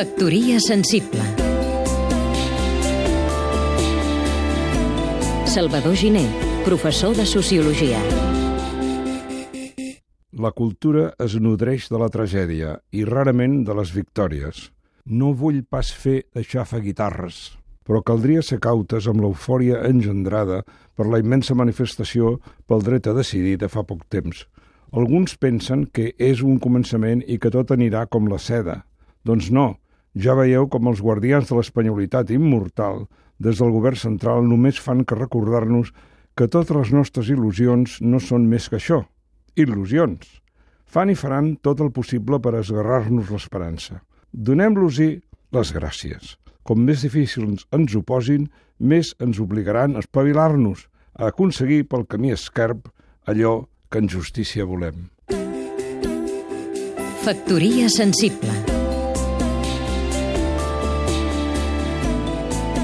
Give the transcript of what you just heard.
Factoria sensible Salvador Giné, professor de Sociologia La cultura es nodreix de la tragèdia i rarament de les victòries. No vull pas fer de guitarres, però caldria ser cautes amb l'eufòria engendrada per la immensa manifestació pel dret a decidir de fa poc temps. Alguns pensen que és un començament i que tot anirà com la seda. Doncs no, ja veieu com els guardians de l'espanyolitat immortal des del govern central només fan que recordar-nos que totes les nostres il·lusions no són més que això, il·lusions. Fan i faran tot el possible per esgarrar-nos l'esperança. Donem-los-hi les gràcies. Com més difícils ens ho posin, més ens obligaran a espavilar-nos, a aconseguir pel camí esquerp allò que en justícia volem. Factoria sensible